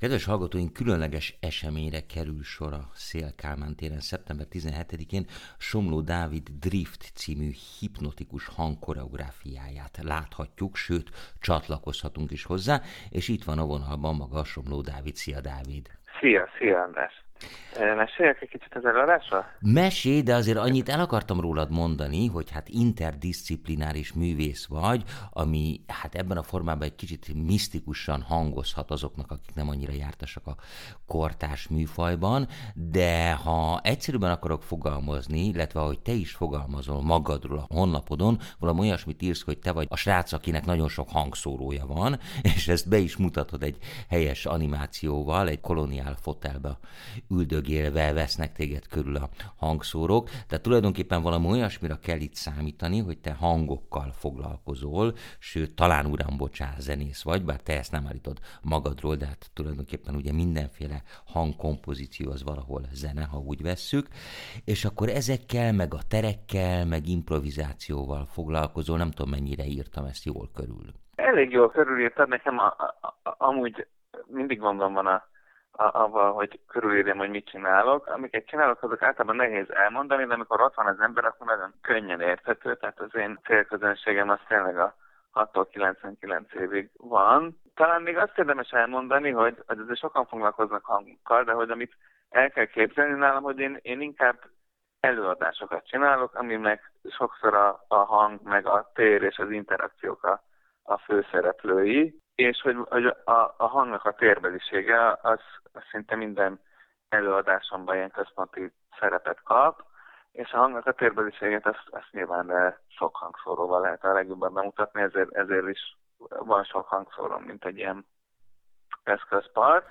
Kedves hallgatóink, különleges eseményre kerül sor a Szél Kálmán téren szeptember 17-én. Somló Dávid Drift című hipnotikus hangkoreográfiáját láthatjuk, sőt, csatlakozhatunk is hozzá, és itt van a vonalban maga Somló Dávid. Szia Dávid! Szia, szia András! Meséljek egy kicsit az előadásra? Mesélj, de azért annyit el akartam rólad mondani, hogy hát interdisziplináris művész vagy, ami hát ebben a formában egy kicsit misztikusan hangozhat azoknak, akik nem annyira jártasak a kortás műfajban, de ha egyszerűen akarok fogalmazni, illetve ahogy te is fogalmazol magadról a honlapodon, valami olyasmit írsz, hogy te vagy a srác, akinek nagyon sok hangszórója van, és ezt be is mutatod egy helyes animációval, egy koloniál fotelbe üldögélve vesznek téged körül a hangszórók. Tehát tulajdonképpen valami olyasmira kell itt számítani, hogy te hangokkal foglalkozol, sőt, talán uram, bocsá, zenész vagy, bár te ezt nem állítod magadról, de hát tulajdonképpen ugye mindenféle hangkompozíció az valahol zene, ha úgy vesszük, és akkor ezekkel, meg a terekkel, meg improvizációval foglalkozol, nem tudom mennyire írtam ezt jól körül. Elég jól körülírtad, nekem a, a, a, amúgy mindig gondom van a avval, hogy körülírjam, hogy mit csinálok. Amiket csinálok, azok általában nehéz elmondani, de amikor ott van az ember, akkor nagyon könnyen érthető, tehát az én célközönségem az tényleg a 6 99 évig van. Talán még azt érdemes elmondani, hogy, hogy azért sokan foglalkoznak hangokkal, de hogy amit el kell képzelni nálam, hogy én, én inkább előadásokat csinálok, aminek sokszor a, a hang, meg a tér és az interakciók a, a főszereplői, és hogy, hogy a, a hangnak a térbelisége az, az szinte minden előadásomban ilyen központi szerepet kap, és a hangnak a térbeliséget ezt, ezt nyilván eh, sok hangszóróval lehet a legjobban bemutatni, ezért, ezért is van sok hangszóró, mint egy ilyen eszközpark.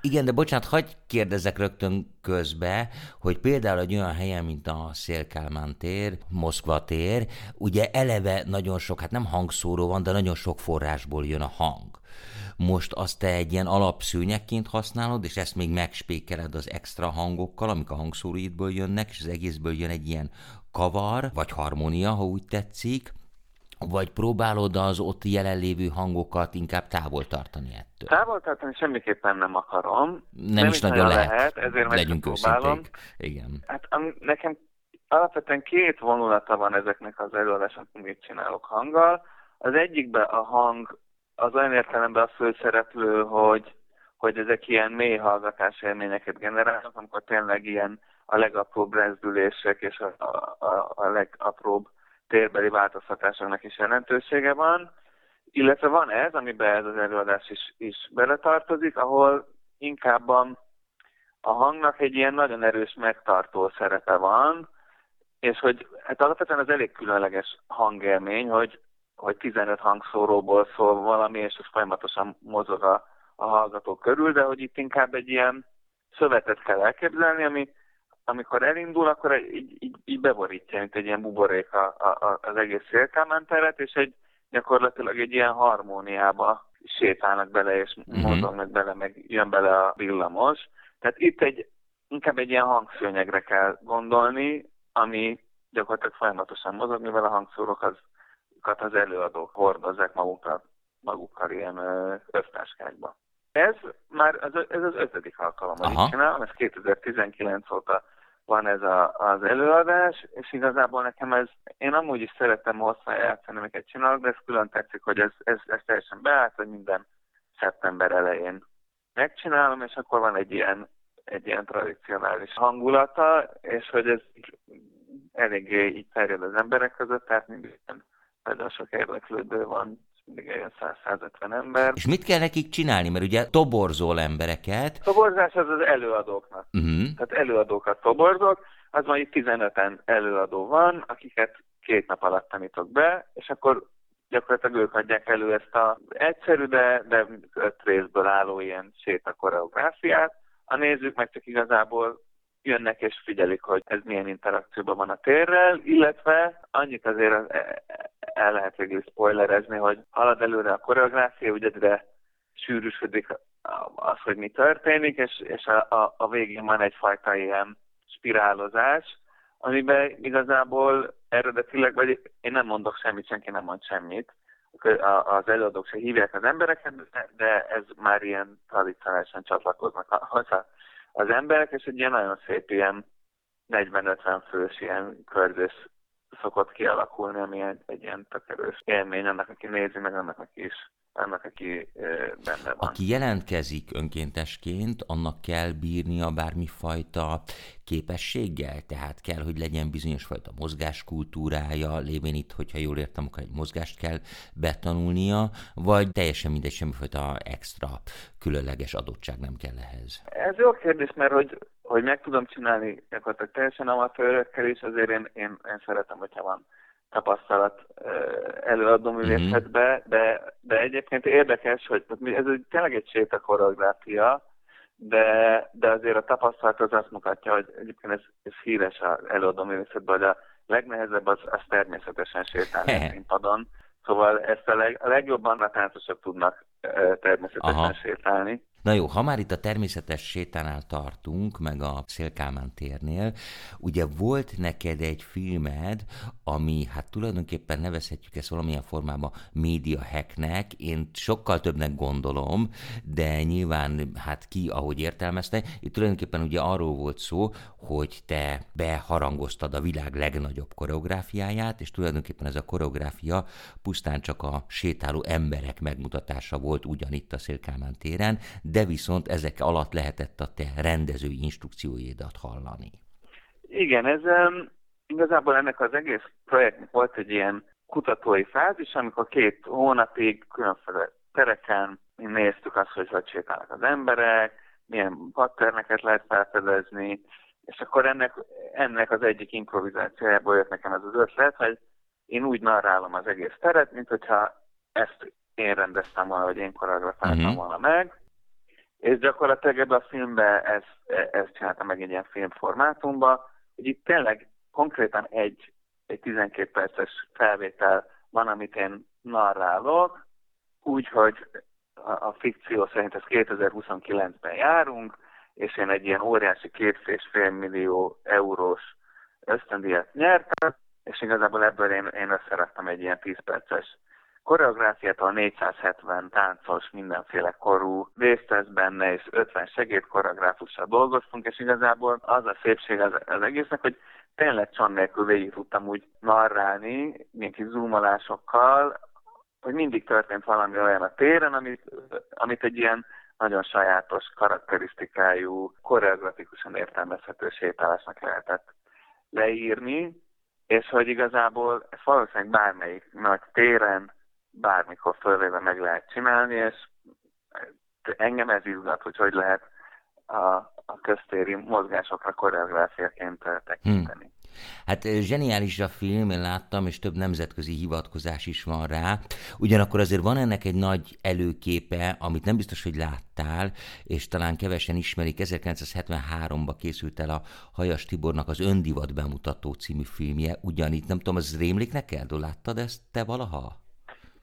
Igen, de bocsánat, hagyd kérdezek rögtön közbe, hogy például egy olyan helyen, mint a Szélkálmán tér, Moszkva tér, ugye eleve nagyon sok, hát nem hangszóró van, de nagyon sok forrásból jön a hang. Most azt te egy ilyen alapszőnyekként használod, és ezt még megspékeled az extra hangokkal, amik a hangszóróidból jönnek, és az egészből jön egy ilyen kavar, vagy harmónia, ha úgy tetszik, vagy próbálod az ott jelenlévő hangokat inkább távol tartani ettől? Távol tartani semmiképpen nem akarom. Nem, nem is nagyon lehet. lehet ezért Legyünk őszinték. Igen. Hát am, nekem alapvetően két vonulata van ezeknek az előadásoknak, amit csinálok hanggal. Az egyikben a hang az olyan értelemben a főszereplő, hogy, hogy ezek ilyen mély hallgatás élményeket generálnak, amikor tényleg ilyen a legapróbb rezdülések és a, a, a legapróbb térbeli változtatásoknak is jelentősége van, illetve van ez, amiben ez az előadás is, is beletartozik, ahol inkább a, a hangnak egy ilyen nagyon erős megtartó szerepe van, és hogy hát alapvetően az elég különleges hangélmény, hogy, hogy 15 hangszóróból szól valami, és ez folyamatosan mozog a, a hallgató körül, de hogy itt inkább egy ilyen szövetet kell elképzelni, ami amikor elindul, akkor így, így, így beborítja, mint egy ilyen buborék a, a, az egész szélkámenteret, és egy gyakorlatilag egy ilyen harmóniába sétálnak bele, és uh-huh. mozognak bele, meg jön bele a villamos. Tehát itt egy, inkább egy ilyen hangszőnyegre kell gondolni, ami gyakorlatilag folyamatosan mozog, mivel a hangszórókat az előadók hordozzák magukkal, magukkal ilyen öftáskákba. Ez már az, ez az ötödik alkalom, hogy csinálom, ez 2019 óta van ez a, az előadás, és igazából nekem ez, én amúgy is szeretem hosszan játszani, amiket csinálok, de ez külön tetszik, hogy ez, ez, ez teljesen beállt, hogy minden szeptember elején megcsinálom, és akkor van egy ilyen, egy ilyen tradicionális hangulata, és hogy ez eléggé így terjed az emberek között, tehát minden például sok érdeklődő van mindig eljön 100-150 ember. És mit kell nekik csinálni? Mert ugye toborzol embereket. Toborzás az az előadóknak. Uh-huh. Tehát előadókat toborzok, az van itt 15-en előadó van, akiket két nap alatt tanítok be, és akkor gyakorlatilag ők adják elő ezt a egyszerű, de, de öt részből álló ilyen séta koreográfiát. A nézők meg csak igazából jönnek és figyelik, hogy ez milyen interakcióban van a térrel, illetve annyit azért el lehet végül spoilerezni, hogy halad előre a koreográfia, ugye egyre sűrűsödik az, hogy mi történik, és, és a, a, a végén van egyfajta ilyen spirálozás, amiben igazából eredetileg, vagy én nem mondok semmit, senki nem mond semmit, az előadók se hívják az embereket, de ez már ilyen tradicionálisan csatlakoznak hozzá az emberek, és egy ilyen nagyon szép ilyen 40-50 fős ilyen körzés szokott kialakulni, ami egy, egy ilyen tök erős élmény annak, aki nézi, meg annak, aki is annak, aki benne van. Aki jelentkezik önkéntesként, annak kell bírnia bármifajta képességgel, tehát kell, hogy legyen bizonyos fajta mozgáskultúrája, lévén itt, hogyha jól értem, akkor egy mozgást kell betanulnia, vagy teljesen mindegy, semmifajta extra különleges adottság nem kell ehhez? Ez jó kérdés, mert hogy, hogy meg tudom csinálni gyakorlatilag teljesen amatőrökkel is, azért én, én, én szeretem, hogyha van tapasztalat előadó művészetbe, mm-hmm. de, de egyébként érdekes, hogy ez egy, tényleg egy séta koreográfia, de, de azért a tapasztalat az azt mutatja, hogy egyébként ez, ez híres az előadó művészetben, hogy a legnehezebb az, az természetesen sétálni a színpadon. Szóval ezt a, leg, a legjobban a táncosok tudnak természetesen Aha. sétálni. Na jó, ha már itt a természetes sétánál tartunk, meg a Szélkámán térnél, ugye volt neked egy filmed, ami hát tulajdonképpen nevezhetjük ezt valamilyen formában média hacknek, én sokkal többnek gondolom, de nyilván hát ki, ahogy értelmezte, itt tulajdonképpen ugye arról volt szó, hogy te beharangoztad a világ legnagyobb koreográfiáját, és tulajdonképpen ez a koreográfia pusztán csak a sétáló emberek megmutatása volt ugyanitt a Szélkámán téren, de viszont ezek alatt lehetett a te rendezői instrukcióidat hallani. Igen, ez igazából ennek az egész projektnek volt egy ilyen kutatói fázis, amikor két hónapig különféle tereken néztük azt, hogy hogy sétálnak az emberek, milyen patterneket lehet felfedezni, és akkor ennek, ennek az egyik improvizációjából jött nekem ez az ötlet, hogy én úgy narrálom az egész teret, mint hogyha ezt én rendeztem volna, vagy én koreografáltam uh-huh. volna meg, és gyakorlatilag ebben a filmben ezt, ezt csináltam meg egy ilyen filmformátumban, hogy itt tényleg konkrétan egy, egy 12 perces felvétel van, amit én narrálok, úgyhogy a, fikció szerint ez 2029-ben járunk, és én egy ilyen óriási két és fél millió eurós ösztöndíjat nyertem, és igazából ebből én, én összeraktam egy ilyen 10 perces koreográfiától 470 táncos, mindenféle korú részt vesz benne, és 50 segédkoreográfussal dolgoztunk, és igazából az a szépség az, az egésznek, hogy tényleg cson nélkül végig tudtam úgy narrálni, ilyen kis zoomolásokkal, hogy mindig történt valami olyan a téren, amit, amit egy ilyen nagyon sajátos, karakterisztikájú, koreografikusan értelmezhető sétálásnak lehetett leírni, és hogy igazából ez valószínűleg bármelyik nagy téren, bármikor fölvéve meg lehet csinálni, és engem ez izgat, hogy hogy lehet a, a köztéri mozgásokra koreográfiaként tekinteni. Hmm. Hát zseniális a film, én láttam, és több nemzetközi hivatkozás is van rá. Ugyanakkor azért van ennek egy nagy előképe, amit nem biztos, hogy láttál, és talán kevesen ismerik. 1973-ban készült el a Hajas Tibornak az Öndivat bemutató című filmje. Ugyanitt, nem tudom, az rémlik neked? Láttad ezt te valaha?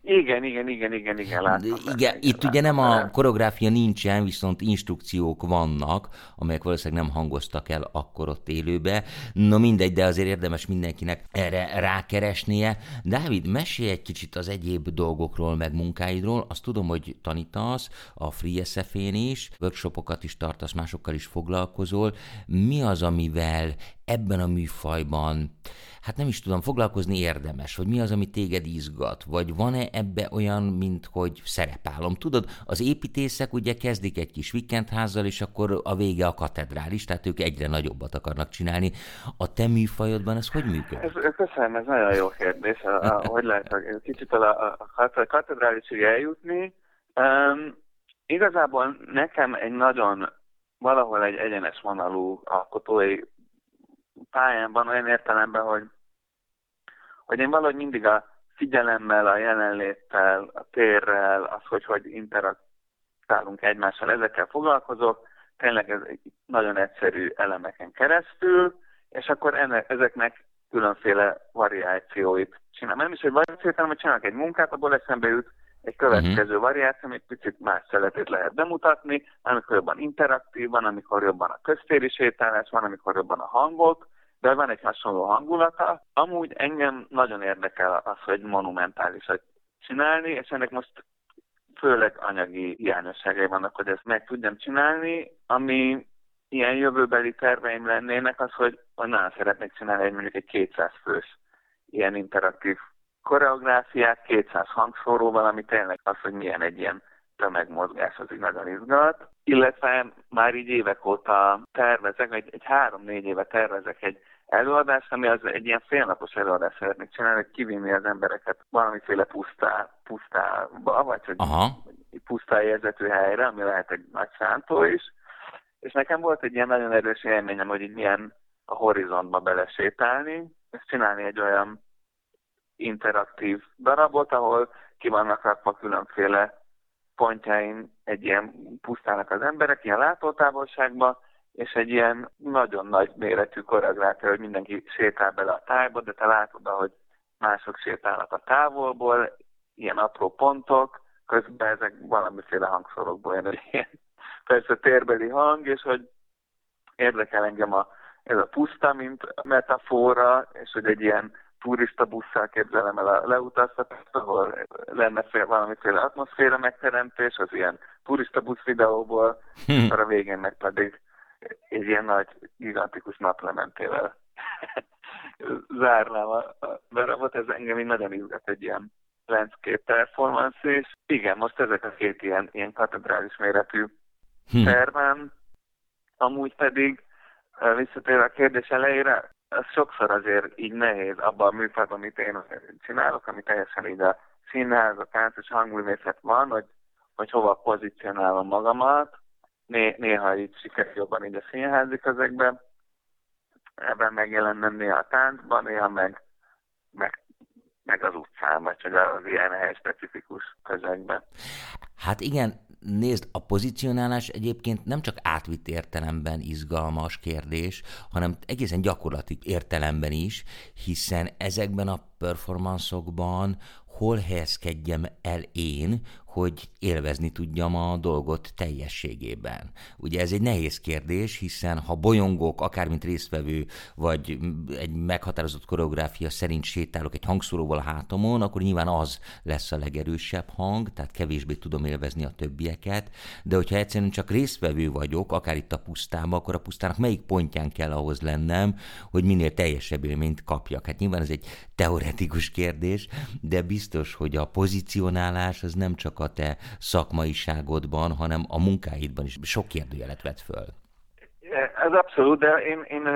Igen, igen, igen, igen, igen, látom. Igen, itt látom, ugye nem a koreográfia nincsen, viszont instrukciók vannak, amelyek valószínűleg nem hangoztak el akkor ott élőbe. No mindegy, de azért érdemes mindenkinek erre rákeresnie. Dávid, mesélj egy kicsit az egyéb dolgokról, meg munkáidról. Azt tudom, hogy tanítasz a Free SF-én is, workshopokat is tartasz, másokkal is foglalkozol. Mi az, amivel ebben a műfajban hát nem is tudom, foglalkozni érdemes, vagy mi az, ami téged izgat, vagy van-e ebbe olyan, mint hogy szerepálom. Tudod, az építészek ugye kezdik egy kis vikendházzal, és akkor a vége a katedrális, tehát ők egyre nagyobbat akarnak csinálni. A te műfajodban ez hogy működik? Ez, köszönöm, ez nagyon jó kérdés. A, a, hogy lehet a, kicsit a, a, katedrálisig eljutni? Um, igazából nekem egy nagyon valahol egy egyenes vonalú alkotói pályámban olyan értelemben, hogy hogy én valahogy mindig a figyelemmel, a jelenléttel, a térrel, az, hogy hogy interaktálunk egymással, ezekkel foglalkozok, tényleg ez egy nagyon egyszerű elemeken keresztül, és akkor ennek, ezeknek különféle variációit csinálom. Nem is egy variációt, hanem hogy csinálok egy munkát, abból eszembe jut egy következő uh-huh. variáció, amit picit más szeletét lehet bemutatni, amikor jobban interaktív van, amikor jobban a köztéri sétálás van, amikor jobban a hangok, de van egy hasonló hangulata. Amúgy engem nagyon érdekel az, hogy monumentális, hogy csinálni, és ennek most főleg anyagi hiányosságai vannak, hogy ezt meg tudjam csinálni, ami ilyen jövőbeli terveim lennének az, hogy, hogy nagyon szeretnék csinálni egy mondjuk egy 200 fős ilyen interaktív koreográfiát, 200 hangszóróval, ami tényleg az, hogy milyen egy ilyen tömegmozgás, az így nagyon izgat. Illetve már így évek óta tervezek, egy, egy három-négy éve tervezek egy előadás, ami az egy ilyen félnapos előadás szeretnék csinálni, hogy kivinni az embereket valamiféle pusztá, pusztába, vagy hogy Aha. pusztá érzetű helyre, ami lehet egy nagy szántó is. És nekem volt egy ilyen nagyon erős élményem, hogy így milyen a horizontba belesétálni, és csinálni egy olyan interaktív darabot, ahol ki vannak rakva különféle pontjain egy ilyen pusztának az emberek, ilyen látótávolságban, és egy ilyen nagyon nagy méretű koreográfia, hogy mindenki sétál bele a tájba, de te látod, hogy mások sétálnak a távolból, ilyen apró pontok, közben ezek valamiféle hangszorokból jön ilyen persze térbeli hang, és hogy érdekel engem a, ez a puszta, mint metafora, és hogy egy ilyen turista busszal képzelem el a leutaztatást, ahol lenne fél, valamiféle atmoszféra megteremtés, az ilyen turista busz videóból, hm. a végén meg pedig egy ilyen nagy, gigantikus naplementével zárnám a, a darabot, ez engem így nagyon izgat egy ilyen landscape performance, és igen, most ezek a két ilyen, ilyen katedrális méretű hm. terven, amúgy pedig visszatérve a kérdés elejére, ez sokszor azért így nehéz abban a műfajban, amit én csinálok, ami teljesen így a színház, a tánc és hangművészet van, hogy, hogy hova pozícionálom magamat, né, néha így sikerül jobban így a színházi közegben, ebben megjelennem néha a táncban, néha meg, meg, meg az utcán, vagy csak az ilyen hely specifikus közegben. Hát igen, nézd, a pozicionálás egyébként nem csak átvitt értelemben izgalmas kérdés, hanem egészen gyakorlati értelemben is, hiszen ezekben a performanszokban hol helyezkedjem el én, hogy élvezni tudjam a dolgot teljességében. Ugye ez egy nehéz kérdés, hiszen ha bolyongok, akár mint résztvevő, vagy egy meghatározott koreográfia szerint sétálok egy hangszóróval a hátamon, akkor nyilván az lesz a legerősebb hang, tehát kevésbé tudom élvezni a többieket, de hogyha egyszerűen csak résztvevő vagyok, akár itt a pusztában, akkor a pusztának melyik pontján kell ahhoz lennem, hogy minél teljesebb élményt kapjak. Hát nyilván ez egy teoretikus kérdés, de biztos, hogy a pozicionálás az nem csak a te szakmaiságodban, hanem a munkáidban is sok kérdőjelet vet föl. Ez abszolút, de én, én,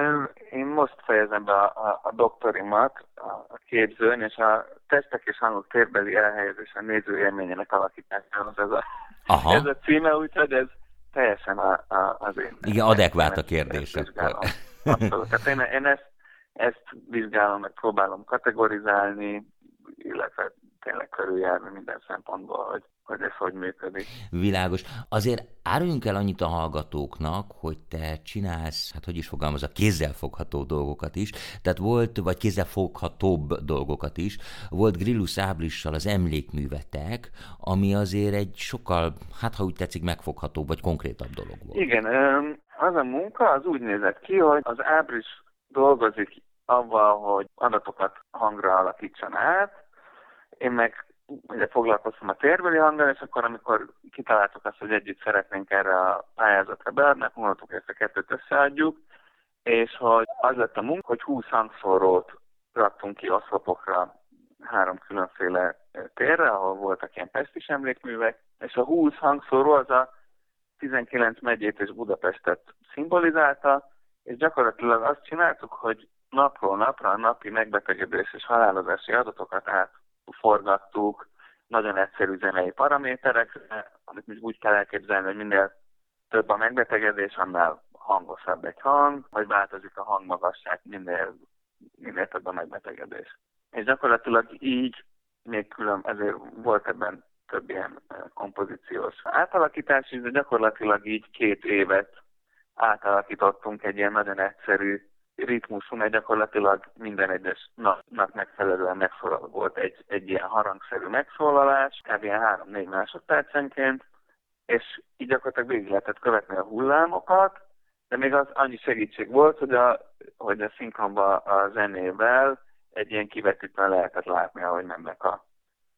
én most fejezem be a, a, a doktorimat a, a képzőn, és a testek és hangok térbeli elhelyezés a néző élményének alakításához ez a, Aha. ez a címe, úgyhogy ez teljesen a, a, az én. Igen, adekvát a kérdés. Abszolút. Tehát én, én ezt, ezt vizsgálom, meg próbálom kategorizálni, illetve tényleg körüljárni minden szempontból, hogy hogy ez hogy működik. Világos. Azért áruljunk el annyit a hallgatóknak, hogy te csinálsz, hát hogy is fogalmaz, a kézzelfogható dolgokat is, tehát volt, vagy kézzelfoghatóbb dolgokat is, volt Grillus Ábrissal az emlékművetek, ami azért egy sokkal, hát ha úgy tetszik, megfoghatóbb, vagy konkrétabb dolog volt. Igen, az a munka az úgy nézett ki, hogy az Ábris dolgozik avval, hogy adatokat hangra alakítson át, én meg ugye foglalkoztam a térbeli hanggal, és akkor amikor kitaláltuk azt, hogy együtt szeretnénk erre a pályázatra beadni, mondtuk, hogy ezt a kettőt összeadjuk, és hogy az lett a munka, hogy 20 hangszórót raktunk ki oszlopokra három különféle térre, ahol voltak ilyen pestis emlékművek, és a 20 hangszóró az a 19 megyét és Budapestet szimbolizálta, és gyakorlatilag azt csináltuk, hogy napról napra a napi megbetegedés és halálozási adatokat át forgattuk, nagyon egyszerű zenei paraméterekre, amit úgy kell elképzelni, hogy minél több a megbetegedés, annál hangosabb egy hang, vagy változik a hangmagasság, minél, minél több a megbetegedés. És gyakorlatilag így még külön, ezért volt ebben több ilyen kompozíciós átalakítás de gyakorlatilag így két évet átalakítottunk egy ilyen nagyon egyszerű ritmusú, mert gyakorlatilag minden egyes napnak megfelelően megszólal volt egy, egy ilyen harangszerű megszólalás, kb. 3-4 másodpercenként, és így gyakorlatilag végig lehetett követni a hullámokat, de még az annyi segítség volt, hogy a, hogy a szinkronban a zenével egy ilyen kivetítően lehetett látni, ahogy mennek a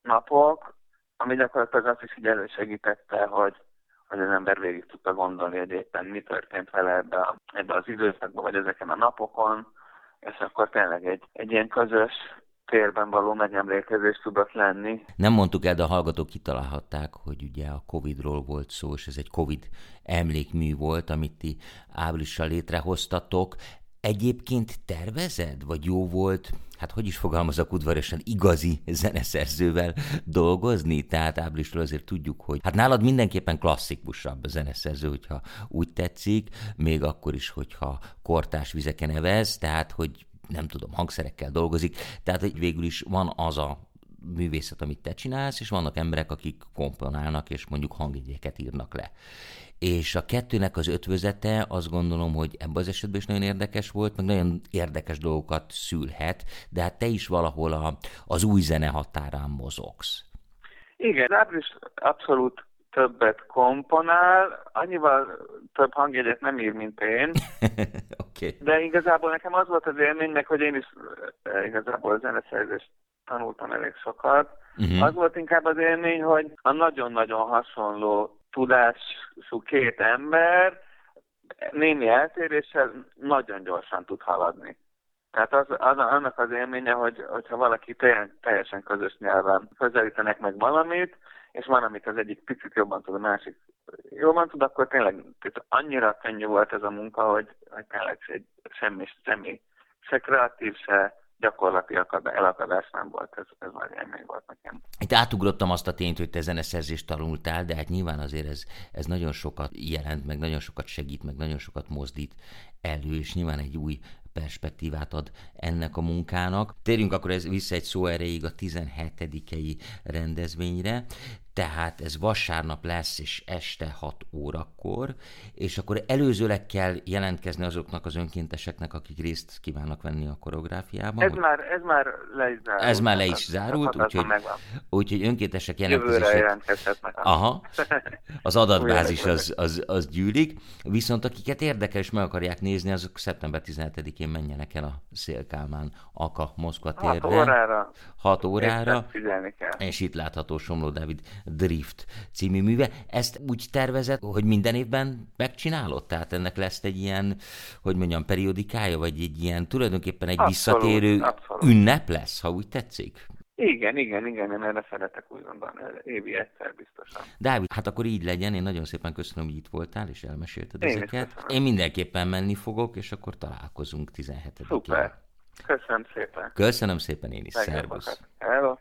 napok, ami gyakorlatilag azt is így elősegítette, hogy, hogy az ember végig tudta gondolni, hogy éppen mi történt vele ebbe, ebbe az időszakban, vagy ezeken a napokon, és akkor tényleg egy, egy ilyen közös térben való megemlékezés tudott lenni. Nem mondtuk el, de a hallgatók kitalálhatták, hogy ugye a Covid-ról volt szó, és ez egy Covid emlékmű volt, amit ti áprilissal létrehoztatok. Egyébként tervezed, vagy jó volt, hát hogy is fogalmazok udvarosan, igazi zeneszerzővel dolgozni? Tehát áprilisról azért tudjuk, hogy hát nálad mindenképpen klasszikusabb a zeneszerző, hogyha úgy tetszik, még akkor is, hogyha kortás vizeken evez, tehát hogy nem tudom, hangszerekkel dolgozik, tehát hogy végül is van az a művészet, amit te csinálsz, és vannak emberek, akik komponálnak, és mondjuk hangjegyeket írnak le. És a kettőnek az ötvözete azt gondolom, hogy ebben az esetben is nagyon érdekes volt, meg nagyon érdekes dolgokat szülhet, de hát te is valahol a, az új zene határán mozogsz. Igen, Április abszolút többet komponál, annyival több hangjegyet nem ír, mint én. okay. De igazából nekem az volt az élménynek, hogy én is eh, igazából zeneszerzést tanultam elég sokat. Uh-huh. Az volt inkább az élmény, hogy a nagyon-nagyon hasonló tudású két ember némi eltéréssel nagyon gyorsan tud haladni. Tehát az, az, annak az élménye, hogy, hogyha valaki teljesen közös nyelven közelítenek meg valamit, és van, amit az egyik picit jobban tud, a másik jobban tud, akkor tényleg tehát annyira könnyű volt ez a munka, hogy, hogy tényleg egy semmi, semmi, se kreatív, se gyakorlati elakadás nem volt, ez, ez nagy élmény volt nekem. Itt átugrottam azt a tényt, hogy te zeneszerzést tanultál, de hát nyilván azért ez, ez nagyon sokat jelent, meg nagyon sokat segít, meg nagyon sokat mozdít elő, és nyilván egy új perspektívát ad ennek a munkának. Térjünk akkor ez vissza egy szó erejéig a 17 rendezvényre tehát ez vasárnap lesz, és este 6 órakor, és akkor előzőleg kell jelentkezni azoknak az önkénteseknek, akik részt kívánnak venni a koreográfiában. Ez, hogy... már, ez már le is zárult. Ez már le is zárult, úgyhogy, úgyhogy önkéntesek jelentkezések. Aha, az adatbázis az, az, az gyűlik, viszont akiket érdekel és meg akarják nézni, azok szeptember 17-én menjenek el a Szélkálmán Aka Moszkva térre. 6 órára. 6 órára. És, és itt látható Somló Dávid Drift című műve. Ezt úgy tervezett, hogy minden évben megcsinálod? Tehát ennek lesz egy ilyen, hogy mondjam, periodikája, vagy egy ilyen tulajdonképpen egy abszolút, visszatérő abszolút. ünnep lesz, ha úgy tetszik? Igen, igen, igen, én erre szeretek úgy gondolni, évi egyszer biztosan. Dávid, hát akkor így legyen, én nagyon szépen köszönöm, hogy itt voltál, és elmesélted én ezeket. Én mindenképpen menni fogok, és akkor találkozunk 17-én. Szuper. Köszönöm szépen. Köszönöm szépen én is. Szervusz. Hello.